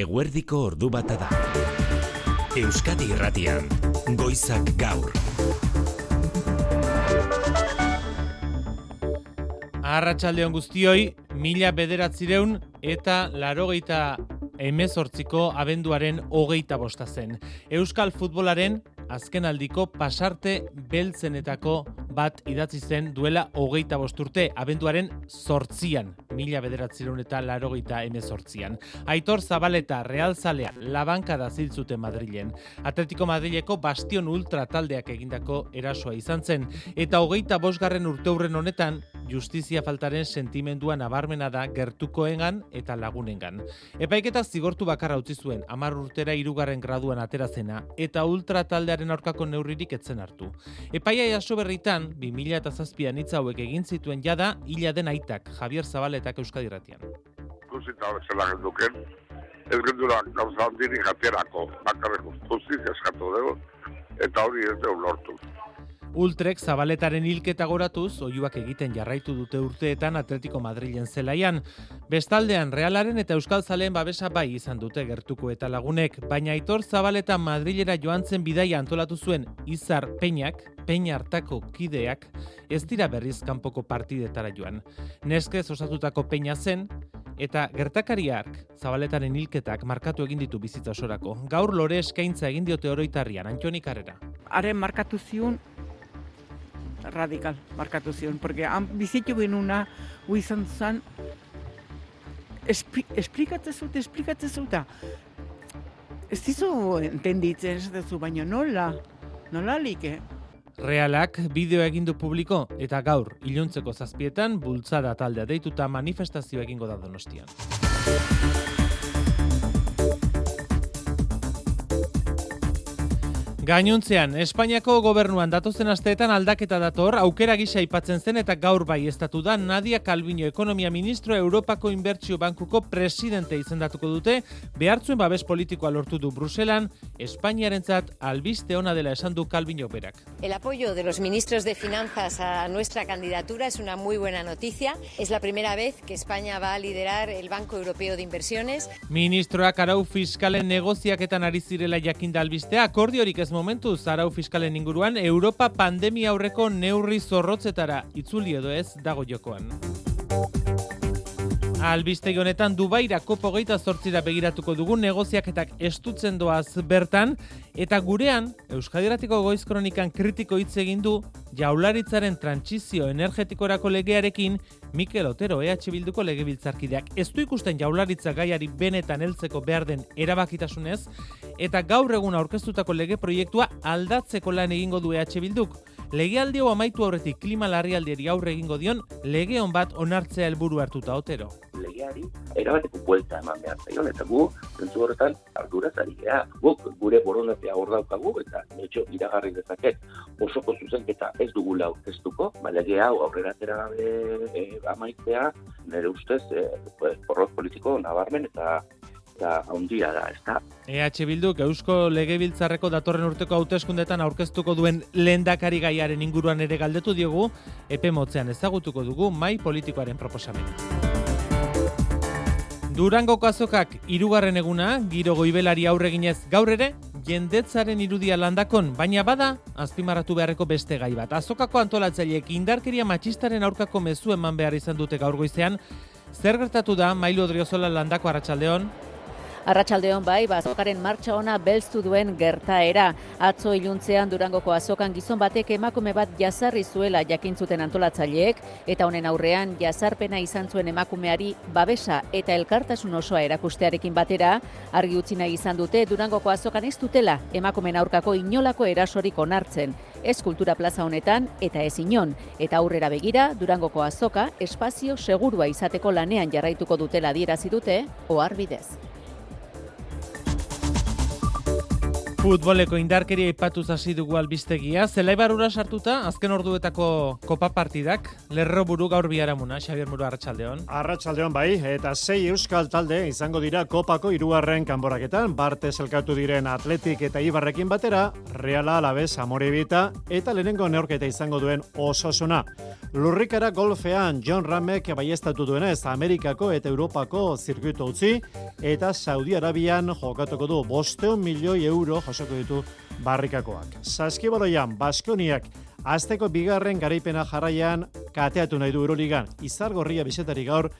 Eguerdiko ordu bata da. Euskadi Irratian, Goizak Gaur. Arratsaldeon guztioi, mila bederatzireun eta larogeita emezortziko abenduaren hogeita bosta zen. Euskal futbolaren azken aldiko pasarte beltzenetako bat idatzi zen duela hogeita bosturte, abenduaren sortzian, mila bederatzireun eta larogeita emezortzian. Aitor Zabaleta, Real Zalea, labanka da ziltzute Madrilen. Atletico Madrileko bastion ultra taldeak egindako erasoa izan zen, eta hogeita bosgarren urteurren honetan, justizia faltaren sentimendua nabarmena da gertukoengan eta lagunengan. Epaiketak zigortu bakarra utzi zuen, amar urtera irugarren graduan aterazena, eta ultra taldearen aurkako neurririk etzen hartu. Epaia jaso berritan, 2000 eta zazpian hauek egin zituen jada, hila den aitak, Javier Zabaletak Euskadi Ratian. Ikusita bezala genduken, ez gendura gauza handirik aterako, bakarrik justizia eskatu dugu, eta hori ez dugu lortu. Ultrek zabaletaren hilketa goratuz, oiuak egiten jarraitu dute urteetan Atletico Madrilen zelaian. Bestaldean, Realaren eta Euskal Zaleen babesa bai izan dute gertuko eta lagunek, baina aitor zabaleta Madrilera joan zen bidaia antolatu zuen izar peinak, peina hartako kideak, ez dira berriz kanpoko partidetara joan. Neskez osatutako peina zen, eta gertakariak zabaletaren hilketak markatu egin ditu bizitza osorako. Gaur lore eskaintza egin diote oroitarrian, Antoni Karrera. Haren markatu ziun radikal markatu zion, porque han bizitu genuna hu izan zen espli, esplikatzen zute, esplikatzen zute. Ez dizu entenditzen ez duzu, baina nola, nola like. Realak bideo egin du publiko eta gaur iluntzeko zazpietan bultzada taldea deituta manifestazio egingo da donostian. Gainuntzean, Espainiako gobernuan datozen asteetan aldaketa dator, aukera gisa aipatzen zen eta gaur bai estatu da Nadia Calviño ekonomia ministro Europako Inbertsio Bankuko presidente izendatuko dute, behartzuen babes politikoa lortu du Bruselan, Espainiarentzat albiste ona dela esan du Calviño berak. El apoyo de los ministros de Finanzas a nuestra candidatura es una muy buena noticia. Es la primera vez que España va a liderar el Banco Europeo de Inversiones. Ministroak arau fiskalen negoziaketan ari zirela jakinda albistea, akordiorik ez momentu zarau fiskalen inguruan Europa pandemia aurreko neurri zorrotzetara itzuli edo ez dago jokoan. Albistegi honetan Dubaira kopo geita zortzira begiratuko dugu negoziaketak estutzen doaz bertan, eta gurean, Euskadiratiko goiz kronikan kritiko hitz egin du jaularitzaren trantsizio energetikorako legearekin Mikel Otero EH Bilduko legebiltzarkideak. Ez du ikusten jaularitza gaiari benetan heltzeko behar den erabakitasunez, eta gaur egun aurkeztutako lege proiektua aldatzeko lan egingo du EH Bilduk. Legealdi hau amaitu aurretik klima larrialdiari aurre egingo dion lege on bat onartzea helburu hartuta Otero. Legeari erabateko buelta eman behar zaion, eta gu, zentzu horretan, arduraz ari geha. Guk gure borondatea hor daukagu, eta netxo iragarri dezaket osoko zuzenketa ez dugula aurkeztuko, ba, lege hau aurrera atera gabe e, amaitzea, nire ustez, e, pues, porrot politiko nabarmen eta eta handia da, ez da. EH Bilduk Eusko Legebiltzarreko datorren urteko hauteskundetan aurkeztuko duen lehendakari gaiaren inguruan ere galdetu diogu, epe motzean ezagutuko dugu mai politikoaren proposamena. Durangoko azokak irugarren eguna, giro goibelari aurreginez gaur ere, jendetzaren irudia landakon, baina bada, azpimarratu beharreko beste gai bat. Azokako antolatzaileek indarkeria matxistaren aurkako mezu eman behar izan dute gaur goizean, zer gertatu da, mailu odriozola landako arratsaldeon? Arratsaldeon bai, bazokaren martxa ona belztu duen gertaera. Atzo iluntzean Durangoko azokan gizon batek emakume bat jazarri zuela jakintzuten antolatzaileek eta honen aurrean jazarpena izan zuen emakumeari babesa eta elkartasun osoa erakustearekin batera, argi utzi nahi izan dute Durangoko azokan ez dutela emakumen aurkako inolako erasorik onartzen. Ez kultura plaza honetan eta ez inon, eta aurrera begira Durangoko azoka espazio segurua izateko lanean jarraituko dutela adierazi dute ohar bidez. Futboleko indarkeria ipatu hasi dugu albistegia. Zelaibar ura sartuta, azken orduetako kopa partidak, lerro buru gaur biharamuna, Xabier Muru Arratxaldeon. Arratxaldeon bai, eta sei euskal talde izango dira kopako irugarren kanboraketan, barte zelkatu diren atletik eta ibarrekin batera, Reala Alabez Amorebita eta lehenengo neorketa izango duen ososuna. Lurrikara golfean John Ramek baiestatu duenez Amerikako eta Europako zirkuitu utzi, eta Saudi Arabian jokatuko du bosteun milioi euro jasoko ditu barrikakoak. Saskibaloian, Baskoniak, azteko bigarren garaipena jarraian kateatu nahi du Euroligan. Izar gorria bisetari gaur,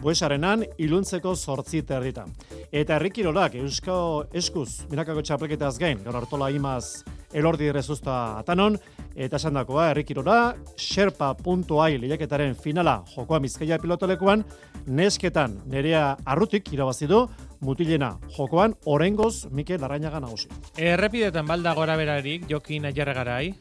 buesarenan iluntzeko sortzi terditan. Eta errikirolak, Eusko Eskuz, minakako txapleketaz gain, gaur hartola imaz elordi direzuzta atanon, eta esan dakoa, errikirola, xerpa.ai lehiaketaren finala jokoa bizkaia pilotolekuan, nesketan nerea arrutik irabazi du, mutilena jokoan orengoz Mikel Arrainaga nagusi. Errepidetan balda gora berarik, Jokin Ajarregarai.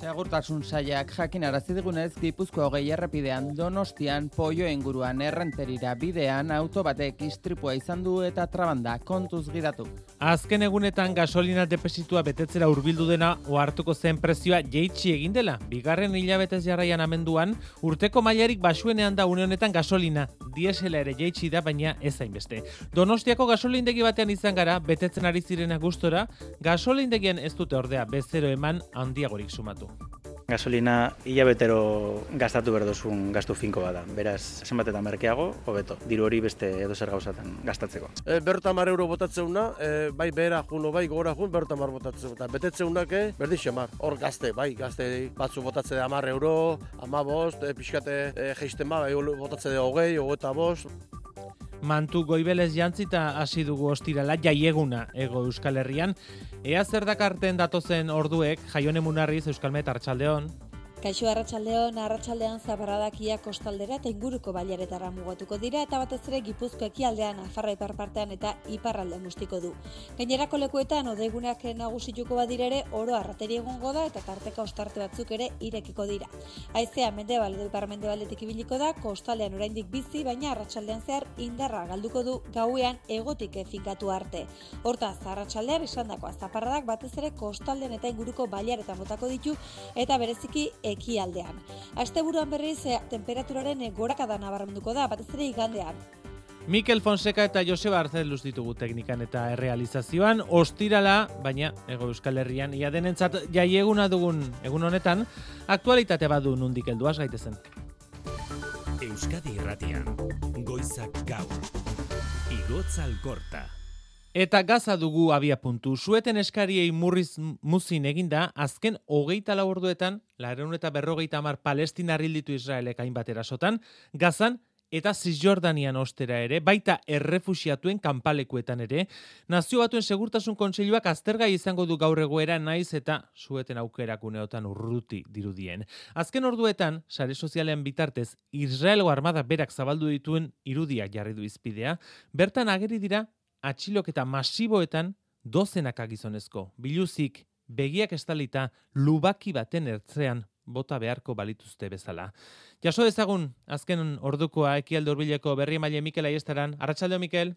Segurtasun saiak jakin arazi digunez, Gipuzkoa hogei errepidean Donostian poio inguruan errenterira bidean auto batek istripua izan du eta trabanda kontuz gidatu. Azken egunetan gasolina depesitua betetzera hurbildu dena ohartuko zen prezioa jeitsi egin dela. Bigarren hilabetez jarraian amenduan, urteko mailarik basuenean da une honetan gasolina. Diesela ere jeitsi da, baina ez zainbeste. Donostiako gasolindegi batean izan gara, betetzen ari zirena gustora, gasolindegian ez dute ordea bezero eman handiagorik sumatu. Gasolina hilabetero gastatu berdozun gastu finko bada. Beraz, zenbatetan merkeago, hobeto. Diru hori beste edo zer gauzatan gastatzeko. E, bertamar euro botatzeuna, e, bai behera juno, bai gora jun, bertamar botatzeuna. Eta betetzeunak, e, berdi xemar. Hor gazte, bai, gazte batzu botatze de amar euro, ama bost, e, pixkate e, geisten ba, bai, botatze de hogei, hogeta bost. Mantu goibelez jantzita hasi dugu ostirala jaieguna ego Euskal Herrian. Ea zer dakarten datozen orduek, jaione munarriz Euskalmet Artxaldeon. Kaixo Arratsaldeon, Arratsaldean zabarradakia kostaldera eta inguruko bailaretara mugatuko dira eta batez ere Gipuzko ekialdean Nafarra ipar partean eta iparralde mustiko du. Gainerako lekuetan odeigunak nagusituko badira ere oro arrateri egongo da eta tarteka ostarte batzuk ere irekiko dira. Haizea mendebal edo ipar mendebaldetik ibiliko da, kostaldean oraindik bizi, baina arratsaldean zehar indarra galduko du gauean egotik efikatu arte. Hortaz, arratsaldean esandakoa zaparradak batez ere kostaldean eta inguruko bailaretan botako ditu eta bereziki ekialdean. Asteburuan berriz e, temperaturaren gorakada nabarmenduko da, batez ere igandean. Mikel Fonseca eta Joseba Arzeluz ditugu teknikan eta errealizazioan, ostirala, baina ego Euskal Herrian, ia denentzat jaieguna dugun egun honetan, aktualitate badu nundik helduaz gaitezen. Euskadi Irratian, Goizak Gaur, Igotza Alkorta. Eta gaza dugu abia puntu. Sueten eskariei murriz muzin eginda, azken hogeita laborduetan, lareun eta berrogeita amar palestina rilditu Israelek hainbat erasotan, gazan eta Cisjordanian ostera ere, baita errefusiatuen kanpalekuetan ere, nazio batuen segurtasun kontseiluak aztergai izango du gaur egoera naiz eta sueten aukerakuneotan urruti dirudien. Azken orduetan, sare sozialen bitartez, Israelgo armada berak zabaldu dituen irudiak jarri du izpidea, bertan ageri dira atxiloketa masiboetan dozenaka gizonezko. Biluzik, begiak estalita, lubaki baten ertzean bota beharko balituzte bezala. Jaso dezagun, azken ordukoa ekialde urbileko berri maile Mikel Aiestaran. Arratxaldeo, Mikel?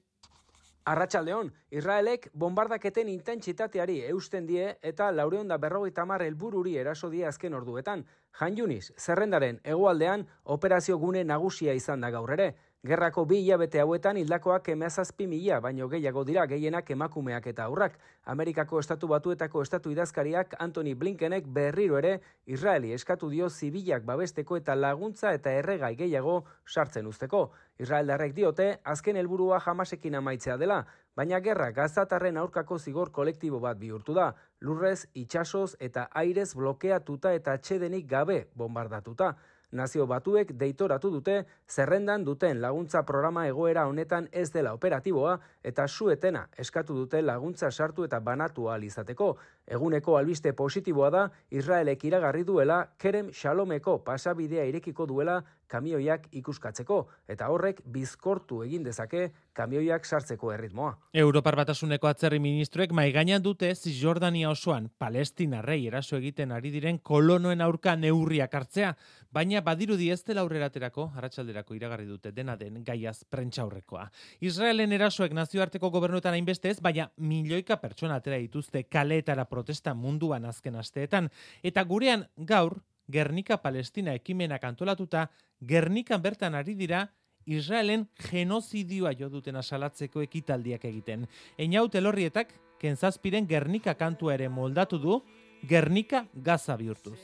Arratxaldeon, Israelek bombardaketen intentsitateari eusten die eta laureon da berrogeita mar helbururi eraso die azken orduetan. Jan zerrendaren hegoaldean operazio gune nagusia izan da gaur ere. Gerrako bi hilabete hauetan hildakoak emezazpi mila, baino gehiago dira gehienak emakumeak eta aurrak. Amerikako estatu batuetako estatu idazkariak Anthony Blinkenek berriro ere Israeli eskatu dio zibilak babesteko eta laguntza eta erregai gehiago sartzen usteko. Israeldarrek diote azken helburua jamasekin amaitzea dela, baina gerra gazatarren aurkako zigor kolektibo bat bihurtu da, lurrez, itxasoz eta airez blokeatuta eta txedenik gabe bombardatuta. Nazio batuek deitoratu dute zerrendan duten laguntza programa egoera honetan ez dela operatiboa eta suetena eskatu dute laguntza sartu eta banatu ahal izateko. Eguneko albiste positiboa da Israelek iragarri duela Kerem Shalomeko pasabidea irekiko duela kamioiak ikuskatzeko eta horrek bizkortu egin dezake kamioiak sartzeko erritmoa. Europar batasuneko atzerri ministroek maigainan dute Cisjordania osoan Palestinarrei eraso egiten ari diren kolonoen aurka neurriak hartzea, baina badirudi ez dela aurreraterako, arratsalderako iragarri dute dena den gaiaz prentsaurrekoa. Israelen erasoek nazio nazioarteko gobernuetan hainbeste ez, baina milioika pertsona atera dituzte kaleetara protesta munduan azken asteetan. Eta gurean gaur, Gernika Palestina ekimenak antolatuta, Gernikan bertan ari dira Israelen genozidioa jo duten asalatzeko ekitaldiak egiten. Einau telorrietak, kentzazpiren Gernika kantua ere moldatu du, Gernika gaza bihurtuz.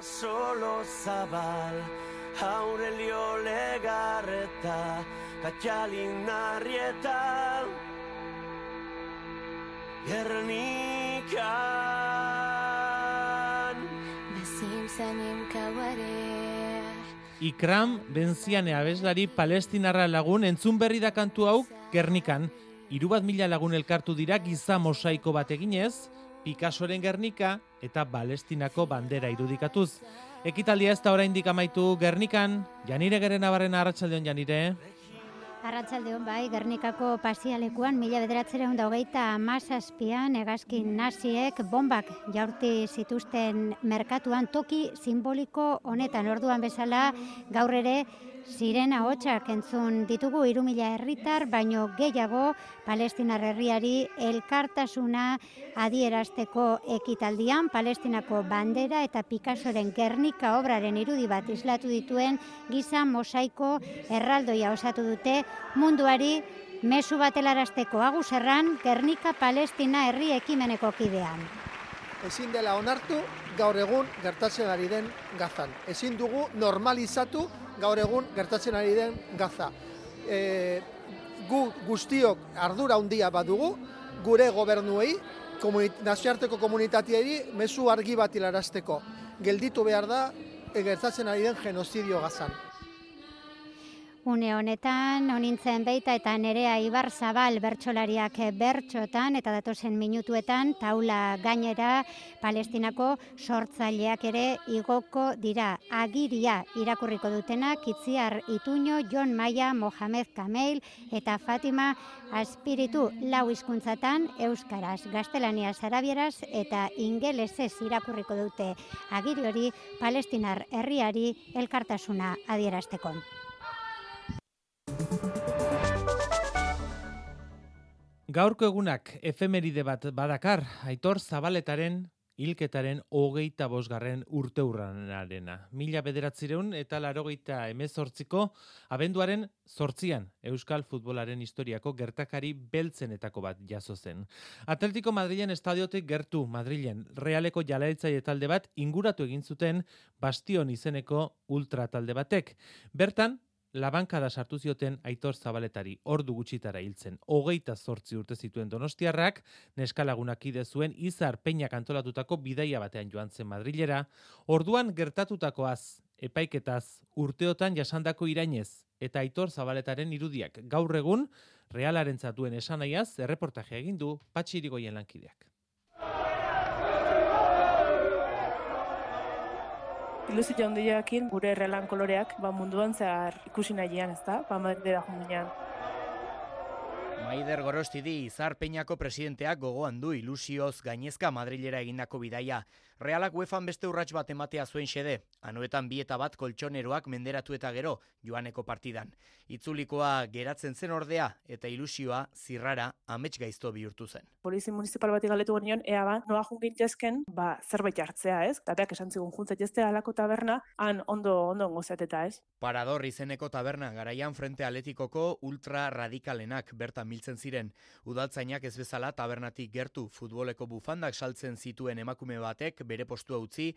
Solo zabal, Aurelio legarreta, katxalin narrieta, Gernikan, bezin zanen Ikram benziane abeslari palestinarra lagun entzun berri da kantu hau Gernikan. Hiru bat mila lagun elkartu dira giza mosaiko bat eginez, Picassoren Gernika eta Palestinako bandera irudikatuz. Ekitaldia ez da oraindik amaitu Gernikan, Janire Geren Abarrena Arratsaldeon Janire. Arratsalde hon bai, Gernikako pasialekuan, mila bederatzera hunda hogeita amazazpian, egazkin naziek bombak jaurti zituzten merkatuan toki simboliko honetan. Orduan bezala gaur ere Sirena hotxak entzun ditugu irumila herritar, baino gehiago Palestinar herriari elkartasuna adierazteko ekitaldian, Palestinako bandera eta Picassoren Gernika obraren irudi bat islatu dituen giza mosaiko erraldoia osatu dute munduari mesu batelarazteko aguzerran Gernika Palestina herri ekimeneko kidean. Ezin dela onartu gaur egun gertatzen ari den gazan. Ezin dugu normalizatu gaur egun gertatzen ari den gaza. E, gu guztiok ardura handia badugu, gure gobernuei, komunit, nazioarteko komunitateari mezu argi bat hilarazteko. Gelditu behar da, e, gertatzen ari den genozidio gazan. Une honetan, onintzen beita eta nerea Ibar Zabal bertsolariak bertxotan eta datozen minutuetan taula gainera palestinako sortzaileak ere igoko dira. Agiria irakurriko dutenak Itziar Ituño, Jon Maia, Mohamed Kamel eta Fatima Aspiritu lau hizkuntzatan Euskaraz, Gaztelania Zarabieraz eta Ingelesez irakurriko dute. Agiri hori palestinar herriari elkartasuna adierazteko. Gaurko egunak efemeride bat badakar, aitor zabaletaren hilketaren hogeita bosgarren urte arena. Mila bederatzireun eta larogeita emezortziko abenduaren zortzian Euskal Futbolaren historiako gertakari beltzenetako bat jaso zen. Atletico Madrilen estadiotek gertu Madrilen realeko jalaetzai talde bat inguratu egin zuten bastion izeneko ultra talde batek. Bertan, labankada sartu zioten Aitor Zabaletari ordu gutxitara hiltzen. Hogeita zortzi urte zituen Donostiarrak neskalagunak ide zuen Izar Peñak antolatutako bidaia batean joan zen Madrilera, orduan gertatutakoaz epaiketaz urteotan jasandako irainez eta Aitor Zabaletaren irudiak gaur egun realaren zatuen esanaiaz erreportaje egin du Patxirigoien lankideak. Ilusio handiakin gure errelan koloreak ba munduan zehar ikusi nahian, ezta? Ba Madridera joan Maider Gorostidi, Izar Peñako presidenteak gogoan du ilusioz gainezka Madrilera egindako bidaia. Realak UEFan beste urrats bat ematea zuen xede, anuetan bi eta bat koltsoneroak menderatu eta gero joaneko partidan. Itzulikoa geratzen zen ordea eta ilusioa zirrara amets gaizto bihurtu zen. Polizi municipal bati galetu genion, ea ba, noa jungin jazken, ba, zerbait jartzea ez, eta beak esan zigun juntzat alako taberna, han ondo, ondo eta ez. Parador izeneko taberna, garaian frente atletikoko ultra radikalenak bertan miltzen ziren. Udaltzainak ez bezala tabernatik gertu futboleko bufandak saltzen zituen emakume batek bere postua utzi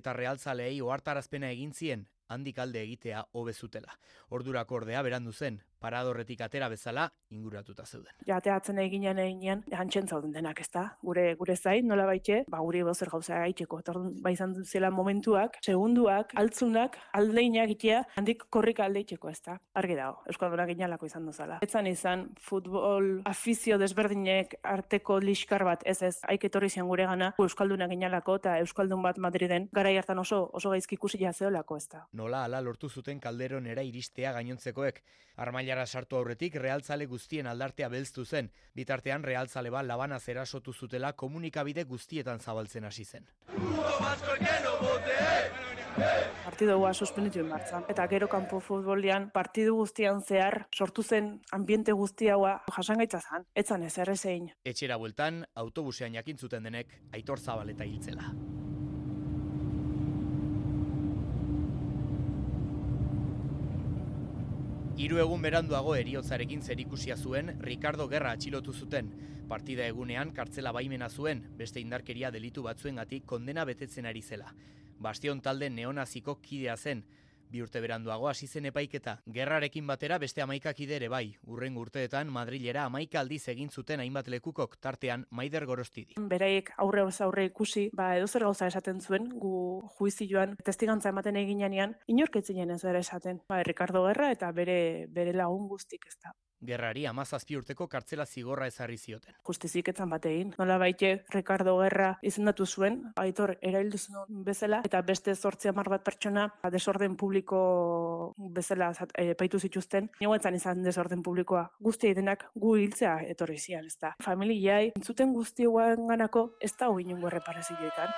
eta realtzaleei ohartarazpena egin zien handik alde egitea hobezutela. Ordurako ordea berandu zen, paradorretik atera bezala inguratuta zeuden. Ja teatzen eginean eginean hantzen zauden denak, ezta? Gure gure zain nola baite, ba guri bozer gauza gaitzeko. Orduan bai izan zela momentuak, segunduak, altzunak, aldeinak itea handik korrika aldeitzeko, ezta? Argi dago. Euskalduna ginalako izan duzala. Etzan izan futbol afizio desberdinek arteko liskar bat, ez ez, aik etorri zian gure gana, euskalduna ginalako eta euskaldun bat Madriden garai hartan oso oso gaizki ikusi ja zeolako, ezta? Nola ala lortu zuten kalderonera iristea gainontzekoek. Armaila mailara sartu aurretik realtzale guztien aldartea belztu zen, bitartean realtzale bat labana zerasotu zutela komunikabide guztietan zabaltzen hasi zen. Partido hua suspenditu martzan. Eta gero kanpo futbolian partidu guztian zehar sortu zen ambiente guzti haua jasangaitza zan. Etzan ez errezein. Etxera bueltan, autobusean jakintzuten denek aitor zabaleta hiltzela. Hiru egun beranduago eriotzarekin zerikusia zuen Ricardo Gerra atxilotu zuten. Partida egunean kartzela baimena zuen, beste indarkeria delitu batzuengatik kondena betetzen ari zela. Bastion talde neonaziko kidea zen, Bi urte beranduago hasi zen epaiketa, gerrarekin batera beste amaika ere bai. Urren urteetan Madrilera amaika aldiz egin zuten hainbat lekukok tartean Maider Gorostidi. Beraiek aurre aurre ikusi, ba edo zer gauza esaten zuen, gu juizioan testigantza ematen eginean, inorketzinen ez ere esaten. Ba, Ricardo Gerra eta bere bere lagun guztik ez da. Gerrari amazazpi urteko kartzela zigorra ezarri zioten. Justizik etzan batein. Nola baite Ricardo Gerra izendatu zuen, aitor eraildu zuen bezala, eta beste zortzi amar bat pertsona desorden publiko bezala e, paitu zituzten. Nioetan izan desorden publikoa. Guzti denak gu hiltzea etorri zian, ez da. Familiai, entzuten guzti ganako ez da hori niongo reparazioetan.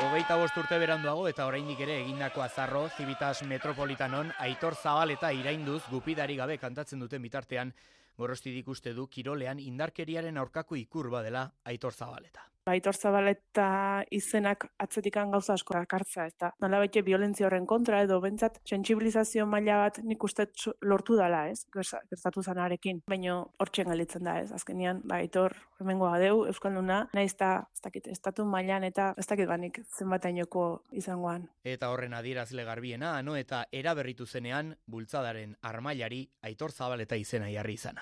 Hogeita bost urte beranduago eta oraindik ere egindako azarro, Zibitas Metropolitanon Aitor Zabal eta irainduz gupidari gabe kantatzen duten bitartean, gorosti uste du kirolean indarkeriaren aurkako ikur badela Aitor Zabaleta. Aitor Zabaleta izenak atzetikan gauza asko akartza, eta nola baite violentzia horren kontra edo bentsat sensibilizazio maila bat nik uste lortu dala, ez, gertatu zanarekin. Baina hortxen galitzen da, ez, azkenian, ba, Aitor hemengo adeu, Euskalduna, nahiz eta, ez dakit, estatu mailan eta ez dakit banik zenbatainoko izangoan. Eta horren adierazle garbiena, ano, eta eraberritu zenean, bultzadaren armailari Aitor Zabaleta izena jarri izana.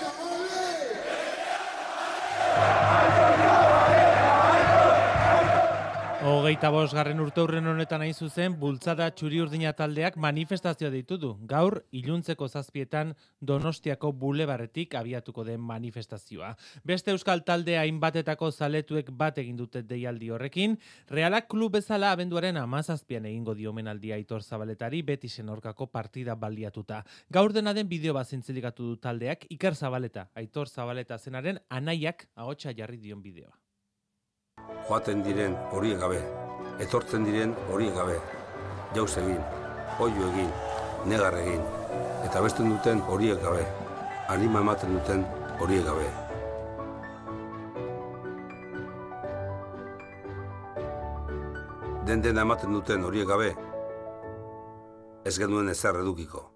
Hogeita bos garren urte hurren honetan hain zuzen, bultzada txuri urdina taldeak manifestazioa ditu du. Gaur, iluntzeko zazpietan Donostiako bulebarretik abiatuko den manifestazioa. Beste euskal taldea hainbatetako zaletuek bat egin dute deialdi horrekin, realak klub bezala abenduaren amazazpian egingo diomenaldia aitor zabaletari beti senorkako partida baliatuta. Gaur dena den bideo bat zintzilikatu du taldeak, Iker Zabaleta, aitor zabaleta zenaren anaiak agotxa jarri dion bideoa joaten diren horiek gabe, etortzen diren horiek gabe, jauz egin, oio egin, negar egin, eta besten duten horiek gabe, anima ematen duten horiek gabe. Den dena ematen duten horiek gabe, ez genuen ezer edukiko.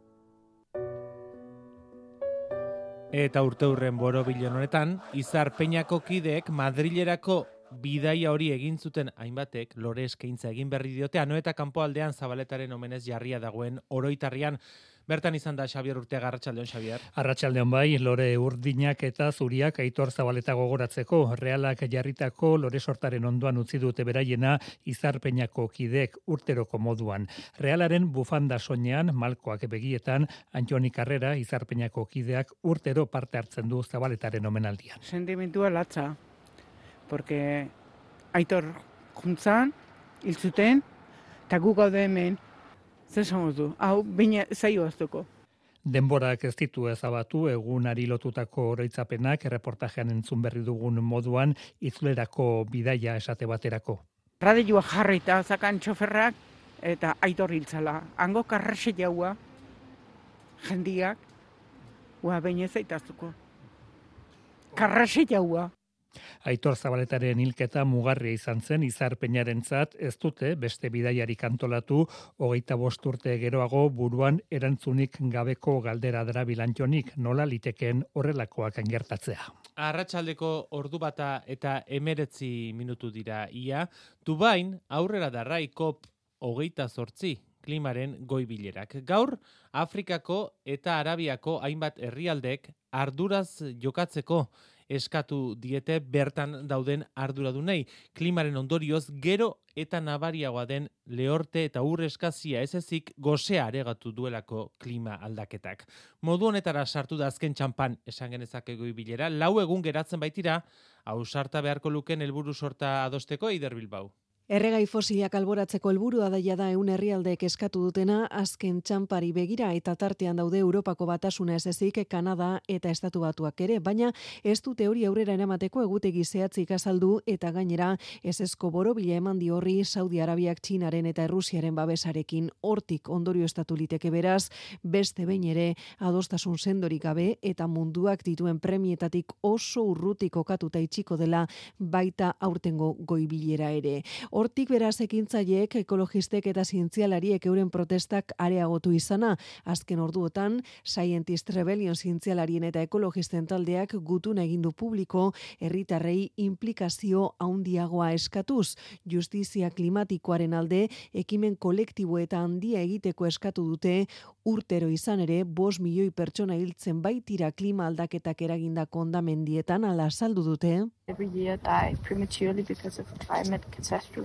Eta urte hurren boro honetan, Izar Peñako kideek Madrilerako bidaia hori egin zuten hainbatek lore eskaintza egin berri diote anoeta kanpoaldean zabaletaren omenez jarria dagoen oroitarrian Bertan izan da Xavier Urteaga Arratsaldeon Xavier. Arratsaldeon bai, lore urdinak eta zuriak aitor zabaleta gogoratzeko realak jarritako lore sortaren ondoan utzi dute beraiena izarpeinako kidek urteroko moduan. Realaren bufanda soinean malkoak begietan Antoni Carrera izarpeinako kideak urtero parte hartzen du zabaletaren omenaldian. Sentimentua latza, porque aitor juntzan, hil zuten, eta gu gaude hemen, zer du, hau, baina zaio aztuko. Denborak ez ditu ezabatu egunari lotutako oroitzapenak erreportajean entzun berri dugun moduan izulerako bidaia esate baterako. Radioa jarrita zakan txoferrak eta aitor hiltzala. Hango karrese jaua, jendiak, ua baina zaitaztuko. Karrese jaua. Aitor Zabaletaren hilketa mugarria izan zen izarpeinarentzat ez dute beste bidaiari kantolatu hogeita bost urte geroago buruan erantzunik gabeko galdera dara bilantionik nola liteken horrelakoak gertatzea. Arratxaldeko ordu bata eta emeretzi minutu dira ia, Dubain aurrera darrai kop hogeita sortzi klimaren goibilerak. Gaur, Afrikako eta Arabiako hainbat herrialdek arduraz jokatzeko eskatu diete bertan dauden arduradunei. Klimaren ondorioz gero eta nabariagoa den lehorte eta ur eskazia ez ezik gozea aregatu duelako klima aldaketak. Modu honetara sartu da azken txampan esan genezak egoi bilera, lau egun geratzen baitira, hau sarta beharko luken helburu sorta adosteko eider bilbau. Erregai fosilak alboratzeko helburua daia da eun herrialdeek eskatu dutena azken txampari begira eta tartean daude Europako batasuna ez ezik Kanada eta Estatu Batuak ere, baina ez du teoria aurrera eramateko egutegi zehatzik azaldu eta gainera ez esko borobila eman di horri Saudi Arabiak Txinaren eta Errusiaren babesarekin hortik ondorio estatu liteke beraz, beste behin ere adostasun sendorik gabe eta munduak dituen premietatik oso urrutik kokatuta itxiko dela baita aurtengo goibilera ere. Hortik beraz ekintzaileek ekologistek eta zientzialariek euren protestak areagotu izana. Azken orduotan, Scientist Rebellion zientzialarien eta ekologisten taldeak gutun egindu publiko herritarrei implikazio handiagoa eskatuz. Justizia klimatikoaren alde, ekimen kolektibo eta handia egiteko eskatu dute, urtero izan ere, bos milioi pertsona hiltzen baitira klima aldaketak eragindako ondamendietan ala saldu dute. Every year die prematurely because of climate catastrophe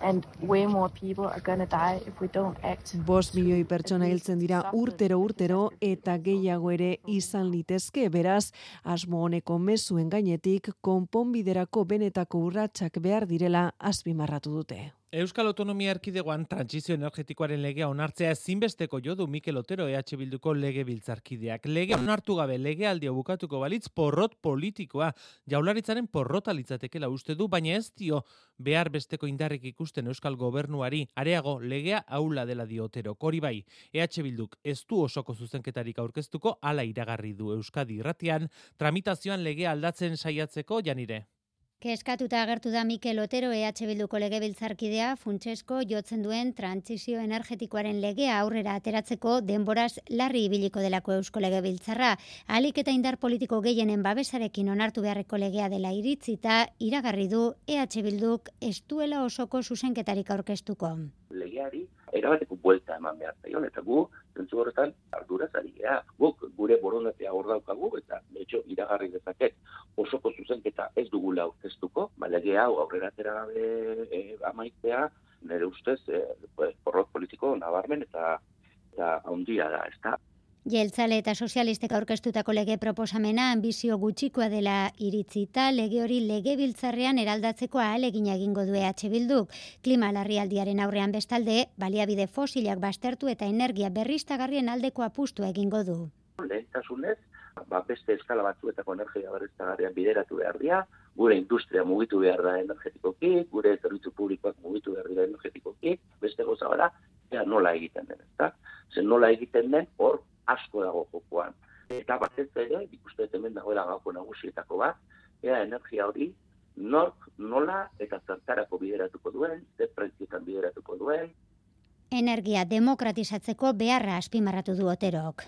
and way more people are to die if we don't act. Bos milioi pertsona hiltzen dira urtero urtero eta gehiago ere izan litezke beraz asmo honeko mezuen gainetik konponbiderako benetako urratsak behar direla azpimarratu dute. Euskal Autonomia Erkidegoan transizio energetikoaren legea onartzea ezinbesteko jo du Mikel Otero EH Bilduko lege biltzarkideak. Lege onartu gabe lege aldia bukatuko balitz porrot politikoa. Jaularitzaren porrota litzatekela uste du, baina ez dio behar besteko indarrik ikusten Euskal Gobernuari. Areago, legea aula dela dio Otero. Kori bai, EH Bilduk ez du osoko zuzenketarik aurkeztuko, ala iragarri du Euskadi irratian, tramitazioan legea aldatzen saiatzeko janire. Keskatuta agertu da Mikel Otero EH Bilduko legebiltzarkidea funtsesko jotzen duen trantzizio energetikoaren legea aurrera ateratzeko denboraz larri ibiliko delako Eusko Legebiltzarra. Alik eta indar politiko gehienen babesarekin onartu beharreko legea dela iritzita iragarri du EH Bilduk ez duela osoko zuzenketarik aurkeztuko. Legeari erabateko buelta eman behar zaion, eta gu, zentzu horretan, arduraz ari geha. Guk gure borondatea hor daukagu, eta betxo iragarri dezaket osoko zuzenketa ez dugula aurkeztuko, balege hau aurrera atera gabe e, amaitzea, nire ustez, e, porrot politiko nabarmen eta eta handia da, ez da. Jeltzale eta sozialistek aurkeztutako lege proposamena ambizio gutxikoa dela iritzita lege hori lege biltzarrean eraldatzeko ahalegin egingo du EH Bilduk. Klima larrialdiaren aurrean bestalde, baliabide fosilak bastertu eta energia berriztagarrien aldeko apustu egingo du. Lehentasunez, ba, beste eskala batzuetako energia berriztagarrian bideratu behar dira, gure industria mugitu behar da energetikoki, gure zerbitzu publikoak mugitu behar dira energetikoki, beste goza gara, nola egiten den, ezta? Zer nola egiten den, hor asko dago jokoan. Eta batez ere, ikuste hemen dagoela gauko nagusietako bat, ea energia hori nork, nola eta zertarako bideratuko duen, ze prezioetan bideratuko duen. Energia demokratizatzeko beharra azpimarratu du oterok.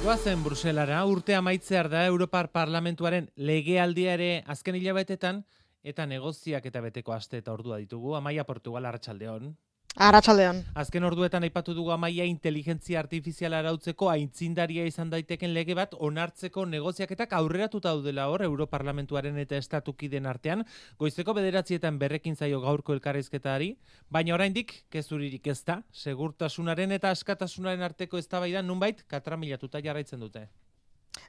Goazen Bruselara, urte amaitzear da Europar Parlamentuaren legealdia ere azken hilabetetan, eta negoziak eta beteko aste eta ordua ditugu, Amaia Portugal Arratsaldeon. Arratxaldean. Azken orduetan aipatu dugu amaia inteligentzia artifiziala arautzeko aintzindaria izan daiteken lege bat onartzeko negoziaketak aurreratuta daudela hor Europarlamentuaren eta estatukiden artean, goizeko bederatzietan berrekin zaio gaurko elkarrizketari, baina oraindik kezuririk ez da, segurtasunaren eta askatasunaren arteko eztabaidan nunbait katramilatuta jarraitzen dute.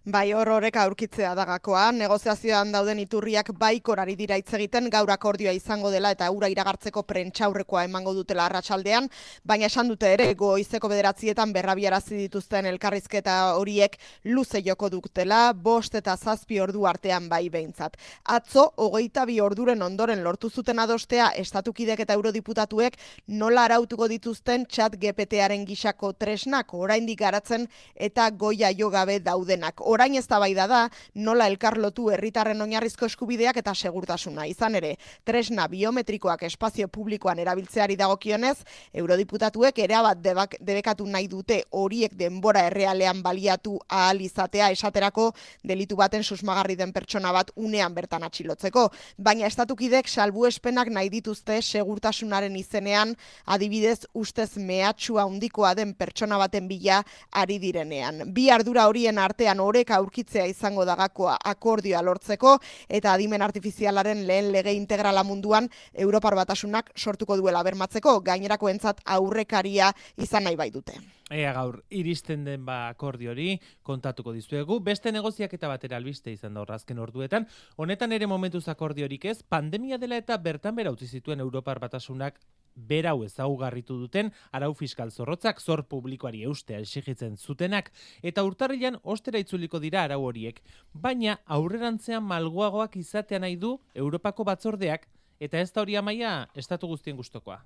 Bai, hor horrek aurkitzea dagakoa, negoziazioan dauden iturriak baikorari dira hitz egiten. Gaur akordioa izango dela eta ura iragartzeko prentxaurrekoa emango dutela arratsaldean, baina esan dute ere goizeko bederatzietan berrabiarazi dituzten elkarrizketa horiek luze joko dutela, bost eta zazpi ordu artean bai behintzat. Atzo, hogeita bi orduren ondoren lortu zuten adostea estatukidek eta eurodiputatuek nola arautuko dituzten txat GPTaren gixako tresnak oraindik garatzen eta goia jo gabe daudenak orain ez da nola elkarlotu herritarren oinarrizko eskubideak eta segurtasuna. Izan ere, tresna biometrikoak espazio publikoan erabiltzeari dagokionez, eurodiputatuek erabat debak, debekatu nahi dute horiek denbora errealean baliatu ahal izatea esaterako delitu baten susmagarri den pertsona bat unean bertan atxilotzeko. Baina estatukidek salbu espenak nahi dituzte segurtasunaren izenean adibidez ustez mehatxua handikoa den pertsona baten bila ari direnean. Bi ardura horien artean oreka aurkitzea izango dagakoa akordioa lortzeko eta adimen artifizialaren lehen lege integrala munduan Europar batasunak sortuko duela bermatzeko gainerako entzat aurrekaria izan nahi bai dute. Ea gaur, iristen den ba akordio hori kontatuko dizuegu. Beste negoziak eta batera albiste izan da horrazken orduetan. Honetan ere momentuz akordiorik ez, pandemia dela eta bertan bera utzi zituen Europar batasunak berau ezaugarritu duten arau fiskal zorrotzak zor publikoari eustea esigitzen zutenak eta urtarrilan ostera itzuliko dira arau horiek. Baina aurrerantzean malguagoak izatea nahi du Europako batzordeak eta ez da hori amaia estatu guztien gustokoa.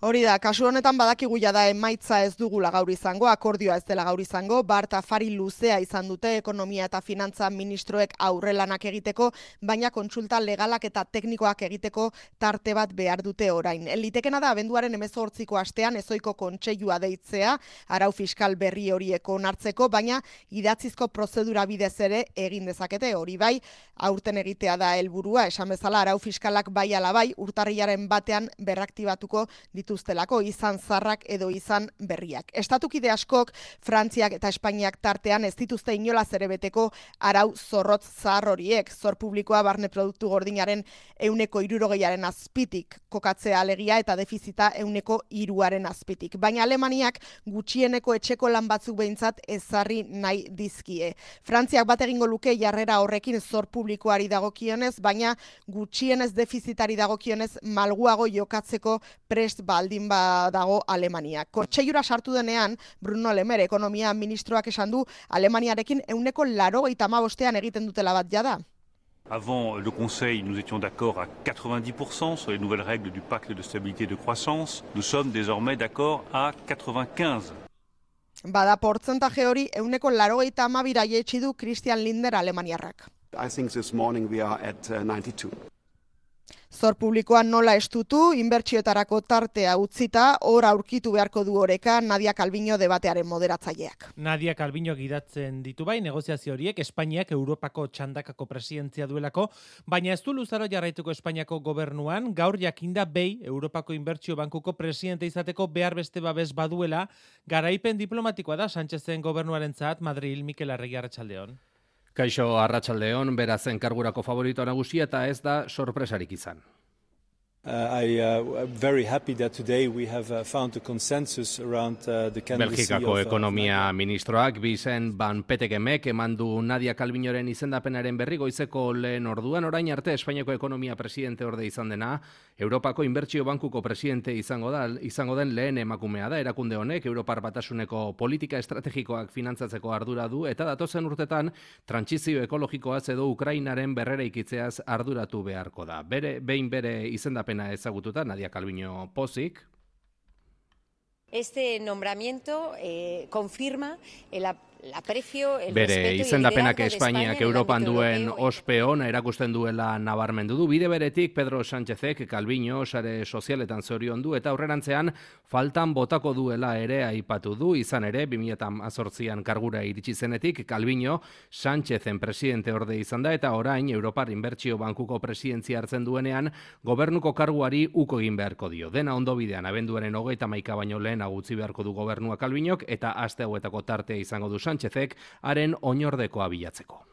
Hori da, kasu honetan badakigu da emaitza ez dugula gaur izango, akordioa ez dela gaur izango, barta fari luzea izan dute ekonomia eta finantza ministroek aurrelanak egiteko, baina kontsulta legalak eta teknikoak egiteko tarte bat behar dute orain. Elitekena da, abenduaren emezortziko astean ezoiko kontseilua deitzea, arau fiskal berri horieko onartzeko, baina idatzizko prozedura bidez ere egin dezakete, hori bai, aurten egitea da helburua, esan bezala arau fiskalak bai alabai, urtarriaren batean berraktibatuko dituztelako izan zarrak edo izan berriak. Estatukide askok Frantziak eta Espainiak tartean ez dituzte inola zerebeteko arau zorrotz zahar horiek, zor publikoa barne produktu gordinaren euneko irurogeiaren azpitik kokatzea alegia eta defizita euneko iruaren azpitik. Baina Alemaniak gutxieneko etxeko lan batzuk behintzat ezarri nahi dizkie. Frantziak bat egingo luke jarrera horrekin zor publikoari dagokionez, baina gutxienez defizitari dagokionez malguago jokatzeko prest baldin badago Alemania. Kontseiura sartu denean, Bruno Lemer, ekonomia ministroak esan du, Alemaniarekin euneko laro eta egiten dutela bat jada. Avant le Conseil, nous étions d'accord à 90% sur les nouvelles règles du pacte de stabilité et de croissance. Nous sommes désormais d'accord à 95%. Bada portzentaje hori euneko laro eta amabira du Christian Linder Alemaniarrak. I think this morning we are at 92. Zor publikoan nola estutu, inbertsioetarako tartea utzita, hor aurkitu beharko du oreka Nadia Calviño debatearen moderatzaileak. Nadia Calviño gidatzen ditu bai negoziazio horiek Espainiak Europako txandakako presidentzia duelako, baina ez du luzaro jarraituko Espainiako gobernuan, gaur jakinda bei Europako inbertsio bankuko presidente izateko behar beste babes baduela, garaipen diplomatikoa da Sánchezen gobernuaren zat Madrid Mikel Arregi Arratxaldeon. Kaixo Arratsaldeon berazen kargurako favorito nagusia eta ez da sorpresarik izan. Belgikako uh, ekonomia ministroak bizen ban petekemek emandu Nadia Calvinoren izendapenaren berri goizeko lehen orduan. Orain arte Espainiako ekonomia presidente orde izan dena Europako inbertsio bankuko presidente izango da izango den lehen emakumea da. Erakunde honek Europar batasuneko politika estrategikoak finantzatzeko ardura du eta datozen urtetan trantsizio ekologikoaz edo Ukrainaren berrereikitzeaz arduratu beharko da. Bere behin bere izendapen izendapena ezagututa, Nadia Calviño Pozik. Este nombramiento eh, confirma el Bere izendapenak Espainiak Europan duen ospe ona erakusten duela nabarmendu du. Bide beretik Pedro Sánchezek Calviño sare sozialetan zorion du eta aurrerantzean faltan botako duela ere aipatu du. Izan ere, 2018an kargura iritsi zenetik Calviño Sánchezen presidente orde izan da eta orain Europar Inbertsio Bankuko presidentzia hartzen duenean gobernuko karguari uko egin beharko dio. Dena ondo bidean abenduaren hogeita maika baino lehen agutzi beharko du gobernua Calviñok eta aste hauetako tartea izango du Sánchezek haren oinordekoa bilatzeko.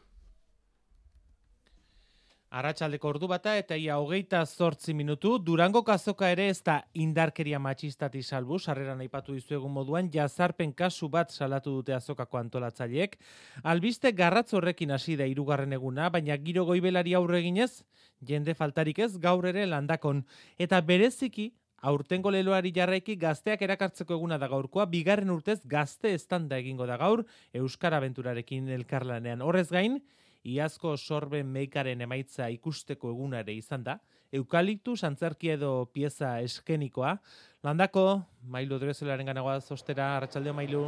Arratxaldeko ordu bata eta ia hogeita zortzi minutu, Durango kazoka ere ez da indarkeria matxistati salbu, sarreran aipatu dizuegun moduan, jazarpen kasu bat salatu dute azokako antolatzaileek. Albiste garratz horrekin hasi da irugarren eguna, baina giro goibelari aurre eginez, jende faltarik ez gaur ere landakon. Eta bereziki, Aurtengo leloari jarraiki gazteak erakartzeko eguna da gaurkoa, bigarren urtez gazte estanda egingo da gaur, Euskara Aventurarekin elkarlanean. Horrez gain, iazko sorben meikaren emaitza ikusteko egunare izan da, eukaliptu, santzarki edo pieza eskenikoa. Landako, mailu drezelaren ganagoa zostera, arratsaldeo mailu.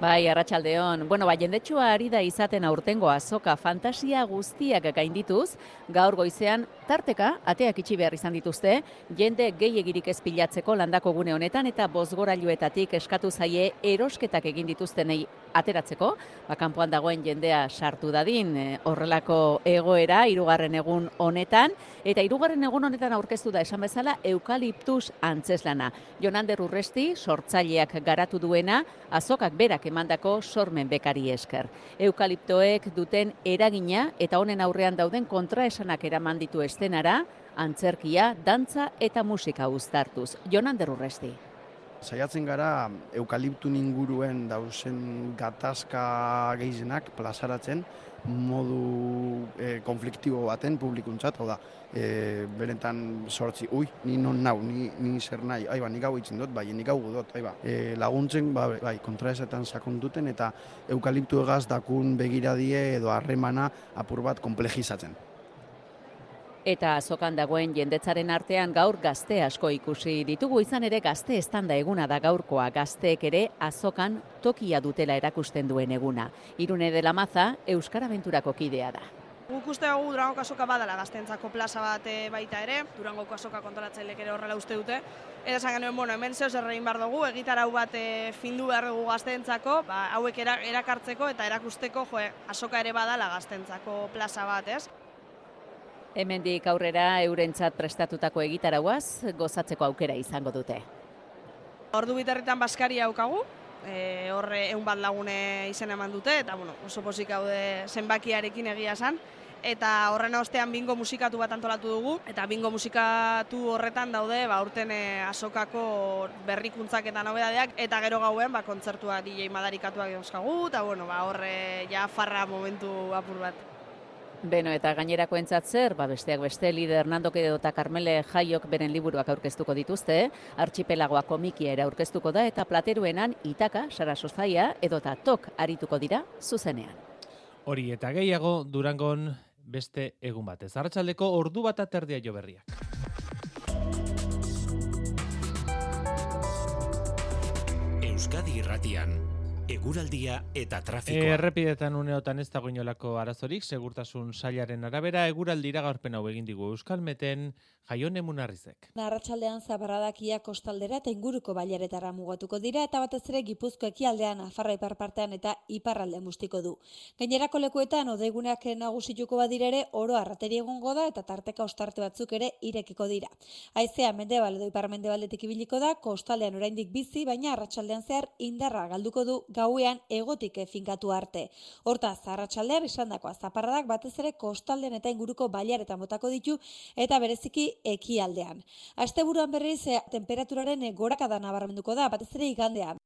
Bai, arratsaldeon. Bueno, ba, jendetsua ari da izaten aurtengo azoka fantasia guztiak gaindituz, gaur goizean tarteka ateak itxi behar izan dituzte, jende gehiagirik ez pilatzeko landako gune honetan eta bozgorailuetatik eskatu zaie erosketak egin dituztenei ateratzeko, ba, kanpoan dagoen jendea sartu dadin e, horrelako egoera irugarren egun honetan, eta irugarren egun honetan aurkeztu da esan bezala eukaliptus antzeslana. Jonander Urresti, sortzaileak garatu duena, azokak berak emandako sormen bekari esker. Eukaliptoek duten eragina eta honen aurrean dauden kontraesanak eraman ditu estenara, antzerkia, dantza eta musika uztartuz. Jonan derurresti. Saiatzen gara eukaliptun inguruen dausen gatazka gehienak plazaratzen modu e, konfliktibo baten publikuntzat, hau da, e, berentan sortzi, ui, ni non nau, ni, ni zer nahi, aiba, nik hau itzen dut, bai, nik hau dut, aiba. E, laguntzen, ba, bai, kontraesetan sakonduten eta eukaliptu egaz dakun begiradie edo harremana apur bat komplejizatzen. Eta azokan dagoen jendetzaren artean gaur gazte asko ikusi ditugu izan ere gazte estanda eguna da gaurkoa gazteek ere azokan tokia dutela erakusten duen eguna. Irune de la Maza, Euskara Venturako kidea da. Guk uste dugu Durango kasoka badala gaztentzako plaza bat eh, baita ere, Durango kasoka kontoratzailek ere horrela uste dute. Eta esan genuen, bueno, hemen zeu zer egin behar dugu, egitarau bat e, findu behar dugu gaztentzako, ba, hauek erakartzeko eta erakusteko, joe, asoka ere badala gaztentzako plaza bat, ez? Hemendik aurrera eurentzat prestatutako egitarauaz gozatzeko aukera izango dute. Ordu biterritan baskari haukagu, e, horre egun bat lagune izen eman dute, eta bueno, oso posik haude zenbakiarekin egia esan. Eta horren ostean bingo musikatu bat antolatu dugu, eta bingo musikatu horretan daude ba, urten e, asokako berrikuntzak eta nobedadeak, eta gero gauen ba, kontzertua DJ madarikatuak euskagu, eta bueno, ba, horre ja farra momentu apur bat. Beno eta gainerako entzatzer, ba besteak beste lider Hernando Kedo eta Carmele Jaiok beren liburuak aurkeztuko dituzte, archipelagoa komikia era aurkeztuko da eta plateruenan itaka, sara sozaia edota tok arituko dira zuzenean. Hori eta gehiago Durangon beste egun batez. Arratsaldeko ordu bat aterdia jo berriak. Euskadi Irratian eguraldia eta trafikoa. Errepidetan uneotan ez dago inolako arazorik, segurtasun sailaren arabera, eguraldira gaurpen hau egin digu Euskalmeten, jaion emunarrizek. Narratxaldean zabarradakia kostaldera eta inguruko baiaretara mugatuko dira, eta batez ere gipuzko ekialdean afarra iparpartean eta iparraldean guztiko du. Gainerako lekuetan, odeguneak nagusituko badira ere, oro arrateri egongo da eta tarteka ostarte batzuk ere irekiko dira. Aizea mendebal edo ipar mendebaldetik ibiliko da, kostaldean oraindik bizi, baina arratsaldean zehar indarra galduko du gauean egotik finkatu arte. Horta, zarratxaldean izandako zaparradak batez ere kostalden eta inguruko bailar eta motako ditu eta bereziki ekialdean. Asteburuan berriz eh, temperaturaren gorakada nabarmenduko da batez ere igandean.